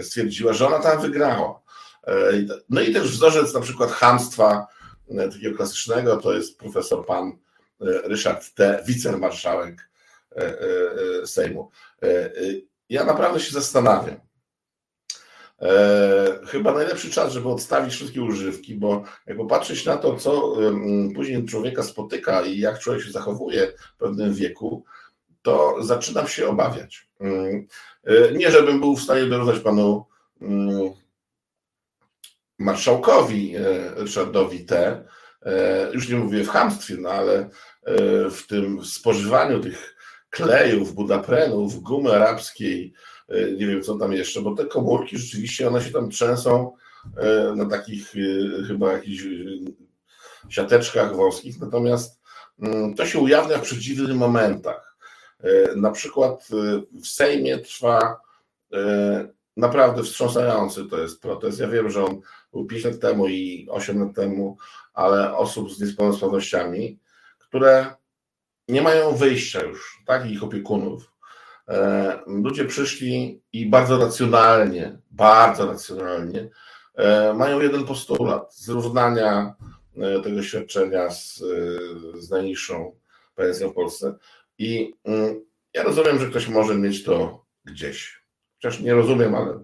S1: stwierdziła, że ona tam wygrała. E, no i też wzorzec na przykład hamstwa e, takiego klasycznego to jest profesor pan e, Ryszard T., wicemarszałek Sejmu. Ja naprawdę się zastanawiam. Chyba najlepszy czas, żeby odstawić wszystkie używki, bo jak popatrzeć na to, co później człowieka spotyka i jak człowiek się zachowuje w pewnym wieku, to zaczynam się obawiać. Mm, e, nie, żebym był w stanie dorównać panu mm, marszałkowi e, Ryszardowi T., e, już nie mówię w hamstwie, no ale w tym spożywaniu tych klejów, budaprenów, gumy arabskiej, nie wiem co tam jeszcze, bo te komórki rzeczywiście one się tam trzęsą na takich chyba jakichś siateczkach wąskich, natomiast mm, to się ujawnia w przeciwnych momentach. E, na przykład e, w Sejmie trwa e, naprawdę wstrząsający to jest protest. Ja wiem, że on był 5 lat temu i 8 lat temu, ale osób z niepełnosprawnościami, które nie mają wyjścia już, tak, ich opiekunów. Ludzie przyszli i bardzo racjonalnie, bardzo racjonalnie mają jeden postulat zrównania tego świadczenia z, z najniższą pensją w Polsce. I mm, ja rozumiem, że ktoś może mieć to gdzieś. Chociaż nie rozumiem, ale.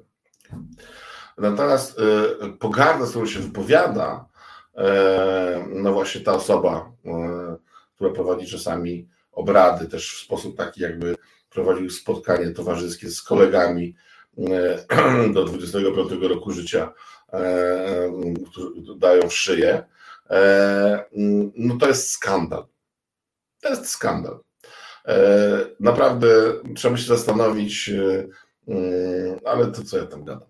S1: Natomiast y, pogarda, z którą się wypowiada, e, no właśnie ta osoba, e, która prowadzi czasami obrady, też w sposób taki, jakby prowadził spotkanie towarzyskie z kolegami e, do 25 roku życia, którzy dają w szyję, no to jest skandal. To jest skandal. E, naprawdę trzeba się zastanowić, e, mm, ale to co ja tam gadam.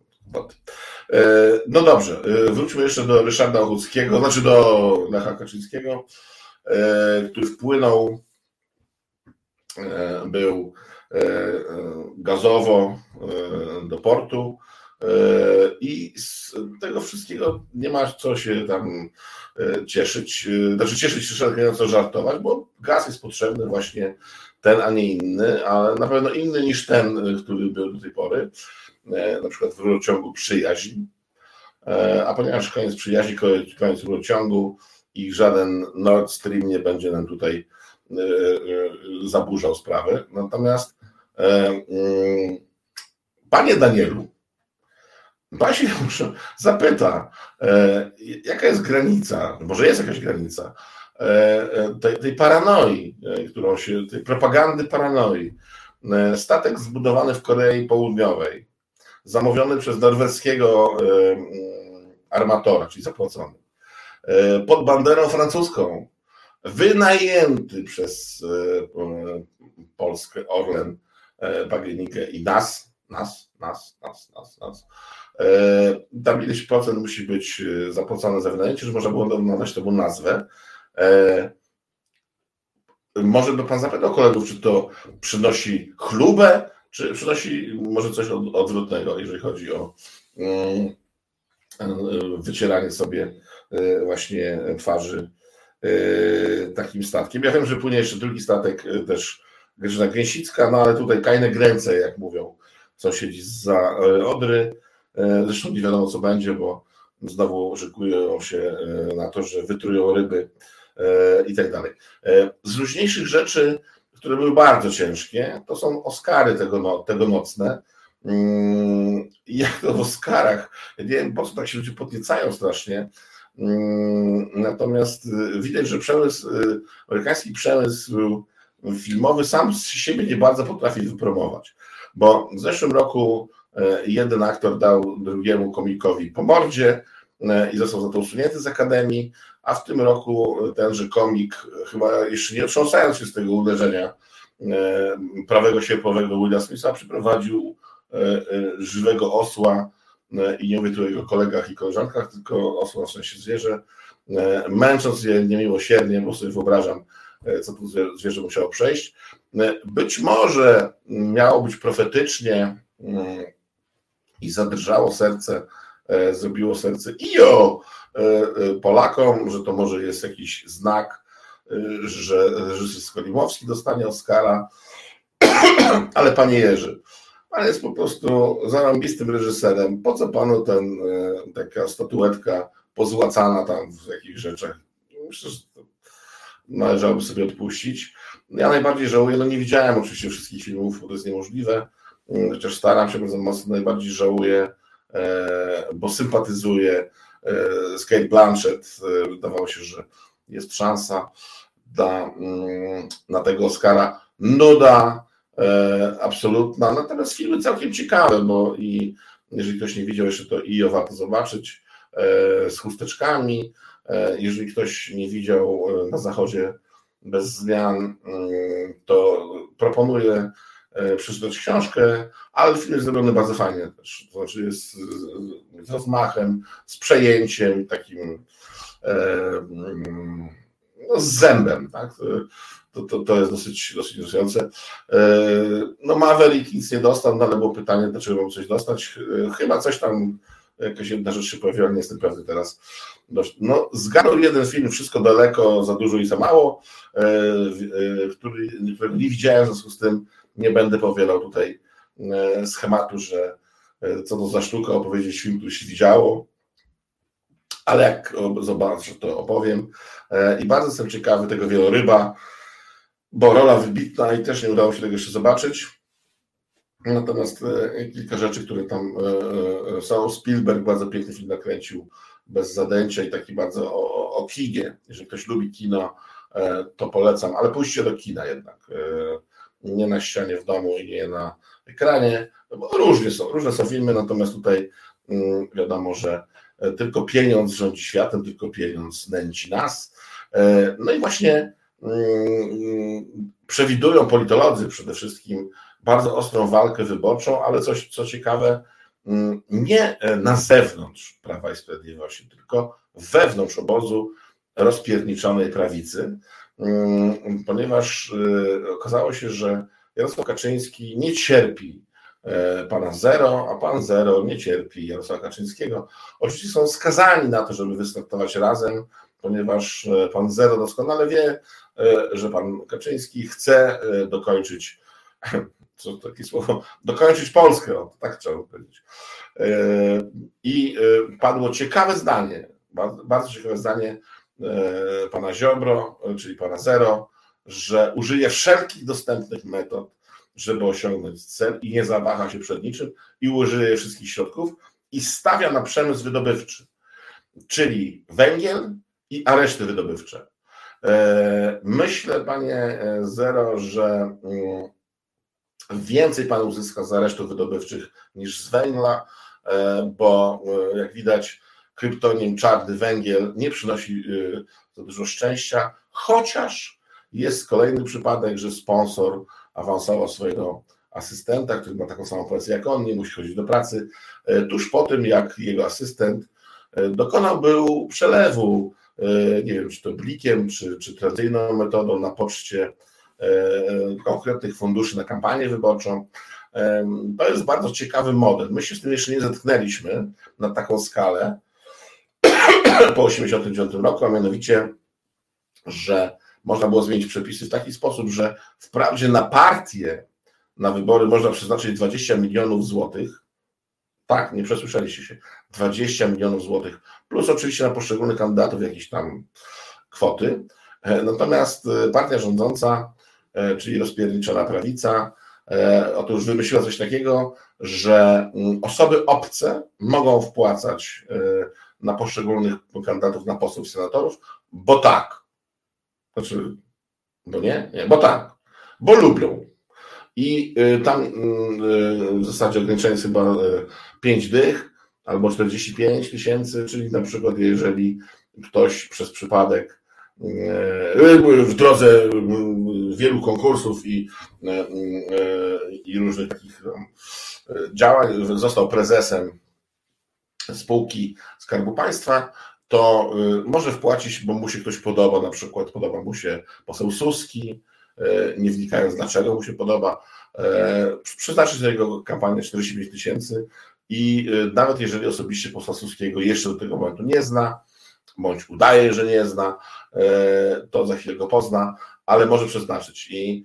S1: E, no dobrze, wróćmy jeszcze do Ryszarda Ochuckiego, znaczy do Lecha Kaczyńskiego, który wpłynął, był gazowo do portu i z tego wszystkiego nie ma co się tam cieszyć, znaczy cieszyć się, nie co żartować, bo gaz jest potrzebny właśnie ten, a nie inny, ale na pewno inny niż ten, który był do tej pory, e, na przykład w rurociągu przyjaźń, e, a ponieważ koniec przyjaźni, koniec rurociągu i żaden Nord Stream nie będzie nam tutaj e, zaburzał sprawy. Natomiast mm, panie Danielu, pan się zapyta, jaka jest granica, może jest jakaś granica, tej, tej paranoi, e, którą się, tej propagandy paranoi. Statek zbudowany w Korei Południowej, zamówiony przez norweskiego armatora, czyli zapłacony, pod banderą francuską, wynajęty przez Polskę, Orlen, PGNiG i NAS, NAS, NAS, NAS, NAS, NAS. Tam ileś procent musi być zapłacone za wynajęcie, że można było nadać temu nazwę. Może by Pan zapytał kolegów, czy to przynosi chlubę, czy przynosi może coś odwrotnego, jeżeli chodzi o mm, wycieranie sobie e, właśnie twarzy e, takim statkiem. Ja wiem, że płynie jeszcze drugi statek, e, też Grażyna Gęsicka, no ale tutaj kajne gręce, jak mówią sąsiedzi za Odry. Zresztą nie wiadomo, co będzie, bo znowu szykują się na to, że wytrują ryby i tak dalej. Z luźniejszych rzeczy, które były bardzo ciężkie, to są Oscary tego, no, tego nocne. Mm, jak to w Oscarach, ja nie wiem po co tak się ludzie podniecają strasznie, mm, natomiast y, widać, że przemysł, y, amerykański przemysł filmowy sam z siebie nie bardzo potrafi wypromować, bo w zeszłym roku y, jeden aktor dał drugiemu komikowi po mordzie i został za to usunięty z Akademii, a w tym roku tenże komik, chyba jeszcze nie otrząsając się z tego uderzenia prawego sierpowego Willa Smitha, przyprowadził E, e, żywego osła e, i nie mówię tu o jego kolegach i koleżankach, tylko osła w sensie zwierzę, męcząc je niemiłosiernie, bo sobie wyobrażam, co to zwierzę musiało przejść. Być może miało być profetycznie mm, i zadrżało serce, zrobiło serce ijo Polakom, że to może jest jakiś znak, że reżyser Skolimowski dostanie Oscara, ale panie Jerzy, Pan jest po prostu zarąbistym reżyserem. Po co panu ten, e, taka statuetka pozłacana tam w jakichś rzeczach? Myślę, że należałoby sobie odpuścić. Ja najbardziej żałuję, no nie widziałem oczywiście wszystkich filmów, bo to jest niemożliwe, mm, chociaż staram się bardzo mocno, najbardziej żałuję, e, bo sympatyzuję e, z Kate Blanchett. Wydawało się, że jest szansa dla, mm, na tego Oscara. Nuda, E, absolutna. Natomiast filmy całkiem ciekawe, bo i jeżeli ktoś nie widział jeszcze, to i o warto zobaczyć e, z chusteczkami. E, jeżeli ktoś nie widział na zachodzie bez zmian, mm, to proponuję przeczytać książkę, ale film jest zrobiony bardzo fajnie też. To znaczy jest z rozmachem, z przejęciem takim mm, no, z zębem. Tak? to, to, to jest dosyć, dosyć interesujące. E, no Maverick nic nie dostał, no ale było pytanie, dlaczego mam coś dostać. E, chyba coś tam, jakaś jedna rzecz się pojawiła, nie jestem pewny teraz. No, zgarnął jeden film, wszystko daleko, za dużo i za mało, e, który, nie widziałem, w związku z tym nie będę powielał tutaj schematu, że co to za sztuka opowiedzieć film, który się widziało, ale jak zobaczę, to opowiem. I bardzo jestem ciekawy tego wieloryba, bo rola wybitna i też nie udało się tego jeszcze zobaczyć. Natomiast e, kilka rzeczy, które tam e, e, są. Spielberg bardzo piękny film nakręcił bez zadęcia i taki bardzo o, o kinie. Jeżeli ktoś lubi kino, to polecam, ale pójście do kina jednak. Nie na ścianie w domu i nie na ekranie. Bo różnie są, różne są filmy, natomiast tutaj mm, wiadomo, że tylko pieniądz rządzi światem, tylko pieniądz nęci nas. No i właśnie przewidują politolodzy przede wszystkim bardzo ostrą walkę wyborczą, ale coś, co ciekawe, nie na zewnątrz Prawa i Sprawiedliwości, tylko wewnątrz obozu rozpierniczonej prawicy, ponieważ y, okazało się, że Jarosław Kaczyński nie cierpi e, pana Zero, a pan Zero nie cierpi Jarosława Kaczyńskiego. Oczywiście są skazani na to, żeby wystartować razem, ponieważ e, pan Zero doskonale wie, E, że pan Kaczyński chce dokończyć, co takie słowo, dokończyć Polskę, o, tak trzeba powiedzieć. I padło ciekawe zdanie, bardzo ciekawe zdanie pana Ziobro, czyli pana Zero, że użyje wszelkich dostępnych metod, żeby osiągnąć cel i nie zawaha się przed niczym i użyje wszystkich środków i stawia na przemysł wydobywczy, czyli węgiel i areszty wydobywcze. E, myślę, panie e, Zero, że mm, więcej pan uzyska z aresztów wydobywczych niż z węgla, e, bo jak widać, kryptonim czarny węgiel nie przynosi za dużo szczęścia, chociaż Jest kolejny przypadek, że sponsor awansował swojego asystenta, który ma taką samą pensję jak on, nie musi chodzić do pracy, tuż po tym, jak jego asystent dokonał był przelewu, nie wiem, czy to blikiem, czy, czy tradycyjną metodą na poczcie konkretnych funduszy na kampanię wyborczą. To jest bardzo ciekawy model. My się z tym jeszcze nie zetknęliśmy na taką skalę po 1989 roku, a mianowicie, że można było zmienić przepisy w taki sposób, że wprawdzie na partię, na wybory można przeznaczyć 20 milionów złotych. Tak, nie przesłyszeliście się. 20 milionów złotych, plus oczywiście na poszczególnych kandydatów jakieś tam kwoty. E, natomiast e, partia rządząca, e, czyli rozpierniczona prawica, otóż wymyśliła coś takiego, że mm, osoby obce mogą wpłacać na poszczególnych kandydatów na posłów senatorów, bo tak. Znaczy, bo nie? Nie, bo tak. Bo lubią. I y, tam y, w zasadzie ograniczenie jest chyba 5 y, dych albo 45 tysięcy, czyli na przykład jeżeli ktoś przez przypadek w drodze wielu konkursów i, i różnych takich działań został prezesem spółki Skarbu Państwa, to y, może wpłacić, bo mu się ktoś podoba, na przykład podoba mu się poseł Suski, y, nie wnikając dlaczego mu się podoba, y, przeznaczyć na jego kampanię 45 tysięcy i nawet jeżeli osobiście posła Suskiego jeszcze do tego momentu nie zna, bądź udaje, że nie zna, to za chwilę go pozna, ale może przeznaczyć. I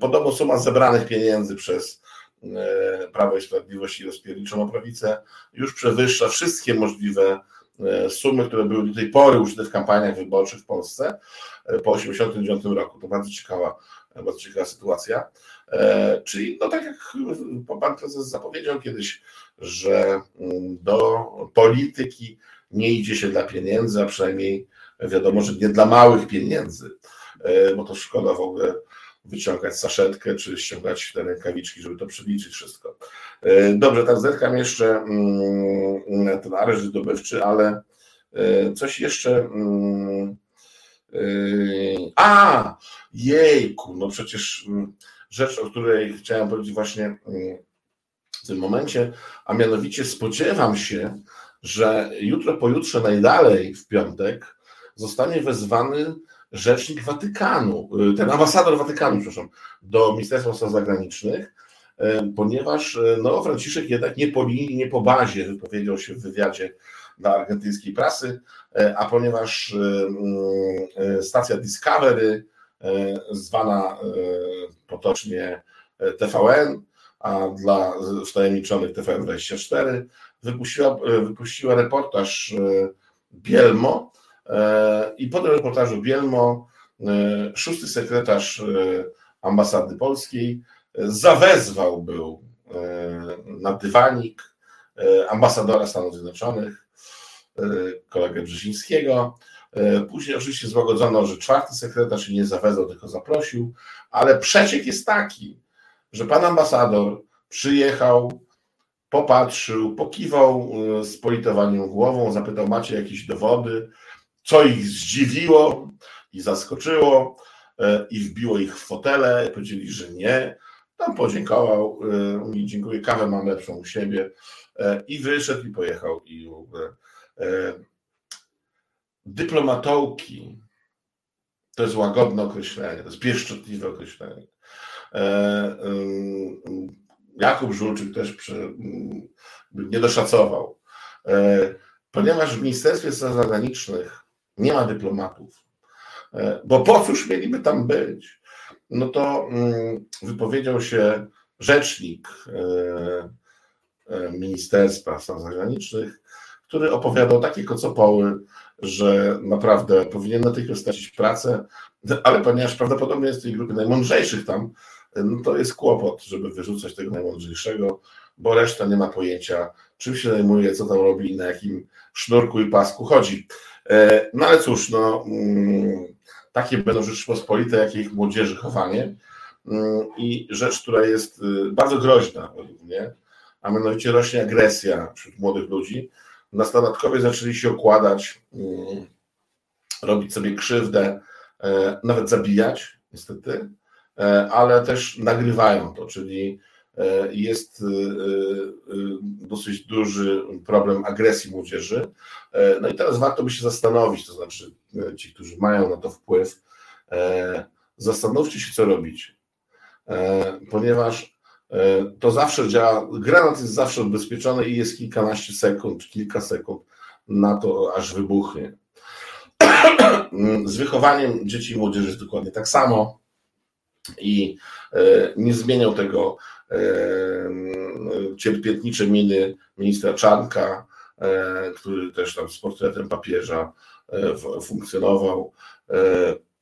S1: podobno suma zebranych pieniędzy przez Prawo i Sprawiedliwość i rozpierniczoną prawicę już przewyższa wszystkie możliwe e, sumy, które były do tej pory użyte w kampaniach wyborczych w Polsce e, po 1989 roku. To bardzo ciekawa, bardzo ciekawa sytuacja. Czyli, no tak jak pan prezes zapowiedział kiedyś, że mm, do polityki nie idzie się dla pieniędzy, a przynajmniej wiadomo, że nie dla małych pieniędzy, bo to szkoda w ogóle wyciągać saszetkę, czy ściągać te rękawiczki, żeby to przeliczyć wszystko. E, dobrze, tak zerkam jeszcze mm, ten areszt zdobywczy, ale e, coś jeszcze... Mm, e, a, jejku, no przecież mm, rzecz, o której chciałem powiedzieć właśnie w tym momencie, a mianowicie spodziewam się, że jutro, pojutrze, najdalej w piątek zostanie wezwany rzecznik Watykanu, y, ten ambasador Watykanu, przepraszam, do Ministerstwa Spraw Zagranicznych, y, ponieważ y, no, Franciszek jednak nie po linii, nie po bazie wypowiedział się w wywiadzie dla argentyńskiej prasy, a ponieważ stacja Discovery, zwana potocznie TVN, a dla wtajemniczonych TVN24, wypuściła, wypuściła reportaż Bielmo, I po tym reportażu Bielmo, e, szósty sekretarz e, ambasady polskiej zawezwał był na dywanik ambasadora Stanów Zjednoczonych, kolegę Brzezińskiego. Później oczywiście złagodzono, że czwarty sekretarz nie zawezwał, tylko zaprosił, ale przeciek jest taki, że pan ambasador przyjechał, popatrzył, pokiwał z politowaniem głową, zapytał, macie jakieś dowody? Co ich zdziwiło i zaskoczyło e, i wbiło ich w fotele, powiedzieli, że nie. Tam podziękował, e, mówi dziękuję, kawę mam lepszą u siebie e, i wyszedł i pojechał i dyplomatołki to jest łagodne określenie, to jest pieszczotliwe określenie. Jakub Żulczyk też przy, nie doszacował, ponieważ w Ministerstwie Spraw Zagranicznych nie ma dyplomatów, e, bo po cóż mieliby tam być? No to mm, wypowiedział się rzecznik e, e, Ministerstwa Spraw Zagranicznych, który opowiadał takie kocopoły, że naprawdę powinien natychmiast stracić pracę, ale ponieważ prawdopodobnie jest tej grupie najmądrzejszych tam, no to jest kłopot, żeby wyrzucać tego najmądrzejszego, bo reszta nie ma pojęcia, czym się zajmuje, co tam robi na jakim sznurku i pasku chodzi. E, no ale cóż, no, mm, takie będą Rzeczypospolite, jakie ich młodzieży chowanie. Mm, I rzecz, która jest y, bardzo groźna według mnie, a mianowicie rośnie agresja wśród młodych ludzi. Nastolatkowie zaczęli się okładać, mm, robić sobie krzywdę nawet zabijać, niestety, ale też nagrywają to, czyli jest dosyć duży problem agresji młodzieży. No i teraz warto by się zastanowić, to znaczy ci, którzy mają na to wpływ, zastanówcie się, co robić, ponieważ to zawsze działa, granat jest zawsze odbezpieczony i jest kilkanaście sekund, kilka sekund na to, aż wybuchnie. Z wychowaniem dzieci i młodzieży jest dokładnie tak samo i nie zmieniał tego cierpiętnicze miny ministra Czarnka, który też tam z portretem papieża funkcjonował.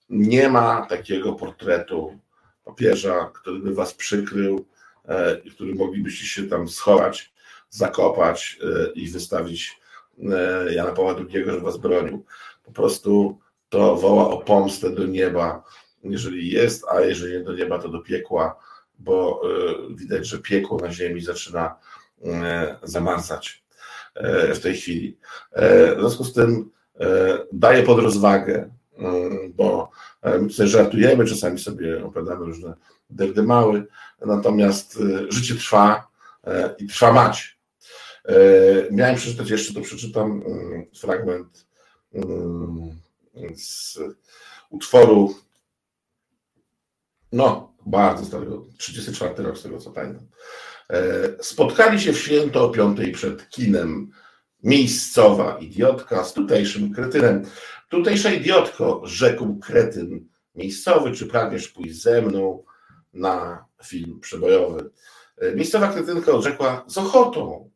S1: Nie ma takiego portretu papieża, który by was przykrył i który moglibyście się tam schować, zakopać i wystawić Jana Pawła II, że was bronił. Po prostu to woła o pomstę do nieba, jeżeli jest, a jeżeli do nieba, to do piekła bo e, widać, że piekło na ziemi zaczyna e, zamarzać e, w tej chwili. W związku z tym daję pod rozwagę, bo my tutaj żartujemy, czasami sobie opowiadamy różne degdymały, natomiast życie trwa i trwa mać. Miałem przeczytać jeszcze, to przeczytam fragment z utworu no, bardzo starego, 34 rok z tego co pamiętam. E, spotkali się w święto o piątej przed kinem. Miejscowa idiotka z tutejszym kretynem. Tutejsza idiotko, rzekł kretyn miejscowy, czy pragniesz pójść ze mną na film przebojowy? E, miejscowa kretynka odrzekła z ochotą,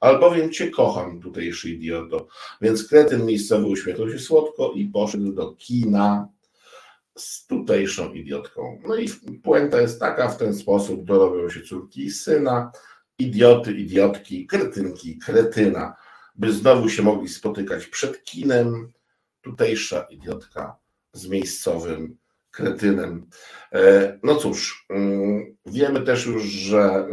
S1: albowiem cię kocham, tutejszy idioto. Więc kretyn miejscowy uśmiechnął się słodko i poszedł do kina z tutejszą idiotką. No i puenta jest taka, w ten sposób dorobią się córki i syna, idioty, idiotki, kretynki, kretyna, by znowu się mogli spotykać przed kinem, tutejsza idiotka z miejscowym kretynem. E, no cóż, mm, wiemy też już, że e,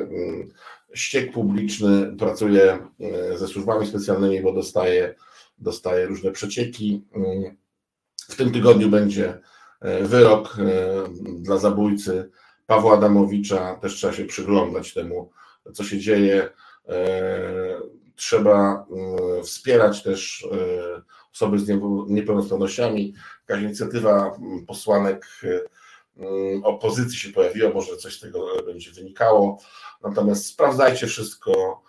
S1: mm, ściek publiczny pracuje e, ze służbami specjalnymi, bo dostaje, dostaje różne przecieki mm, w tym tygodniu będzie e, wyrok e, dla zabójcy Pawła Adamowicza. Też trzeba się przyglądać temu, co się dzieje. E, trzeba wspierać też osoby z niepełnosprawnościami. Jakaś inicjatywa posłanek opozycji się pojawiła, może coś z tego będzie wynikało. Natomiast sprawdzajcie wszystko,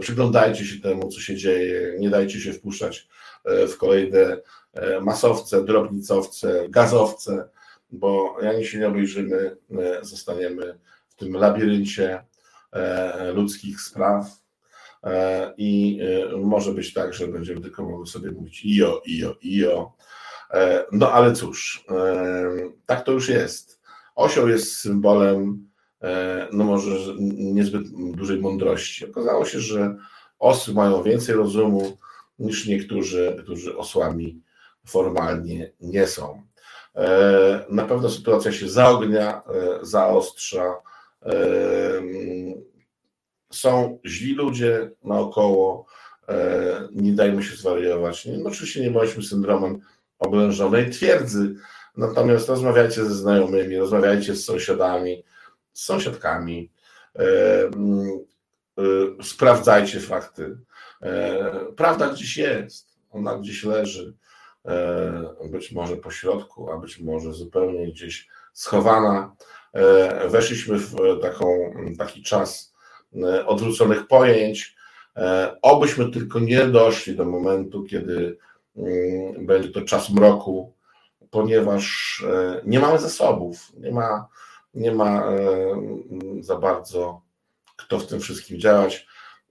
S1: przyglądajcie się temu, co się dzieje, nie dajcie się wpuszczać w kolejne E, masowce, drobnicowce, gazowce, bo jak się nie obejrzymy, e, zostaniemy w tym labiryncie e, ludzkich spraw i może być tak, że będziemy tylko mogli sobie mówić io, io, io. No ale cóż, tak to już jest. Osioł jest symbolem, no może niezbyt dużej mądrości. Okazało się, że osy mają więcej rozumu niż niektórzy, którzy osłami formalnie nie są. E, na pewno sytuacja się zaognia, e, zaostrza. E, są źli ludzie naokoło, nie dajmy się zwariować. No, oczywiście nie bądźmy syndromem oblężonej twierdzy, natomiast rozmawiajcie ze znajomymi, rozmawiajcie z sąsiadami, z sąsiadkami, sprawdzajcie fakty. Prawda gdzieś jest, ona gdzieś leży. E, być może po środku, a być może zupełnie gdzieś schowana. E, weszliśmy w taką, taki czas e, odwróconych pojęć. Obyśmy tylko nie doszli do momentu, kiedy mm, będzie to czas mroku, ponieważ nie mamy zasobów, nie ma, nie ma za bardzo kto w tym wszystkim działać.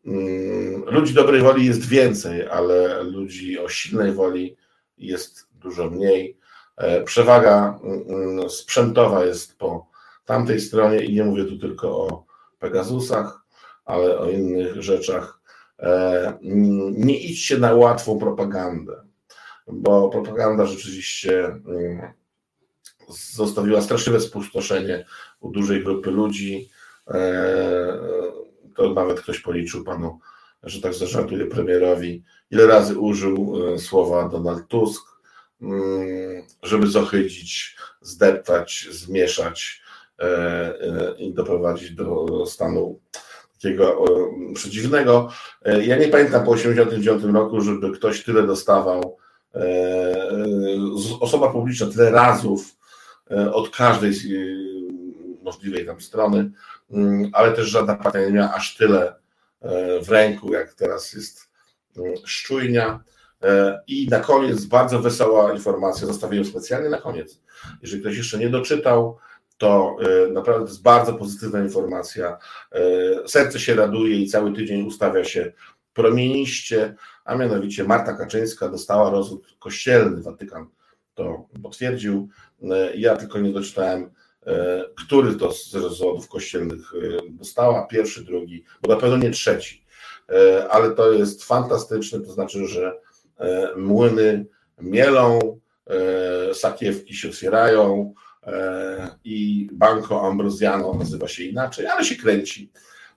S1: Mm, ludzi dobrej woli jest więcej, ale ludzi o silnej woli jest dużo mniej. E, przewaga mm, mm, sprzętowa jest po tamtej stronie i nie mówię tu tylko o Pegasusach, ale o innych rzeczach. E, nie idźcie na łatwą propagandę, bo propaganda rzeczywiście zostawiła straszliwe spustoszenie u dużej grupy ludzi. E, to nawet ktoś policzył panu, że tak zażartuje premierowi, ile razy użył e, słowa Donald Tusk, mm, żeby zohydzić, zdeptać, zmieszać i doprowadzić do stanu takiego przeciwnego. Ja nie pamiętam po 1989 roku, żeby ktoś tyle dostawał, osoba publiczna tyle razów od każdej możliwej tam strony, mm, ale też żadna partia nie miała aż tyle w ręku, jak teraz jest mm, szczujnia. I na koniec bardzo wesoła informacja, zostawię ją specjalnie na koniec. Jeżeli ktoś jeszcze nie doczytał, to e, naprawdę jest bardzo pozytywna informacja. E, serce się raduje i cały tydzień ustawia się promieniście, a mianowicie Marta Kaczyńska dostała rozwód kościelny, Watykan to potwierdził. E, ja tylko nie doczytałem, który to z rozwodów kościelnych dostała, pierwszy, drugi, bo na pewno nie trzeci, ale to jest fantastyczne, to znaczy, że młyny mielą, sakiewki się otwierają, E, i Banco Ambrosiano nazywa się inaczej, ale się kręci.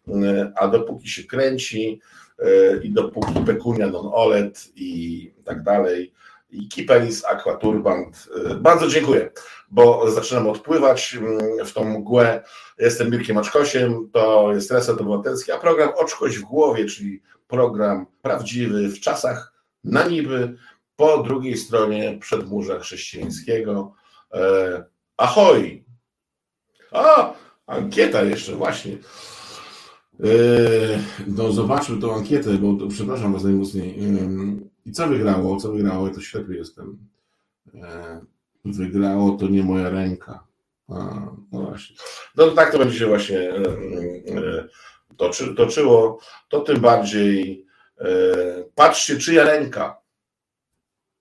S1: E, a dopóki się kręci e, i dopóki pecunia non olet i tak dalej, i Kipenis Aqua Turband. Bardzo dziękuję, bo zaczynam odpływać mm, w tą mgłę. Jestem Mirkiem Aczkosiem, to jest Reset Obywatelski, a program Oczkość w głowie, czyli program prawdziwy w czasach na niby, po drugiej stronie przedmurza chrześcijańskiego. Ahoj! A, ankieta jeszcze, właśnie. Yy, no zobaczmy tą ankietę, bo przepraszam Was najmocniej. I co wygrało? Co wygrało? Ja to ślepy jestem. Yy, wygrało to nie moja ręka. A, no właśnie. No tak to będzie się właśnie toczy, toczyło. To tym bardziej patrzcie, czyja ręka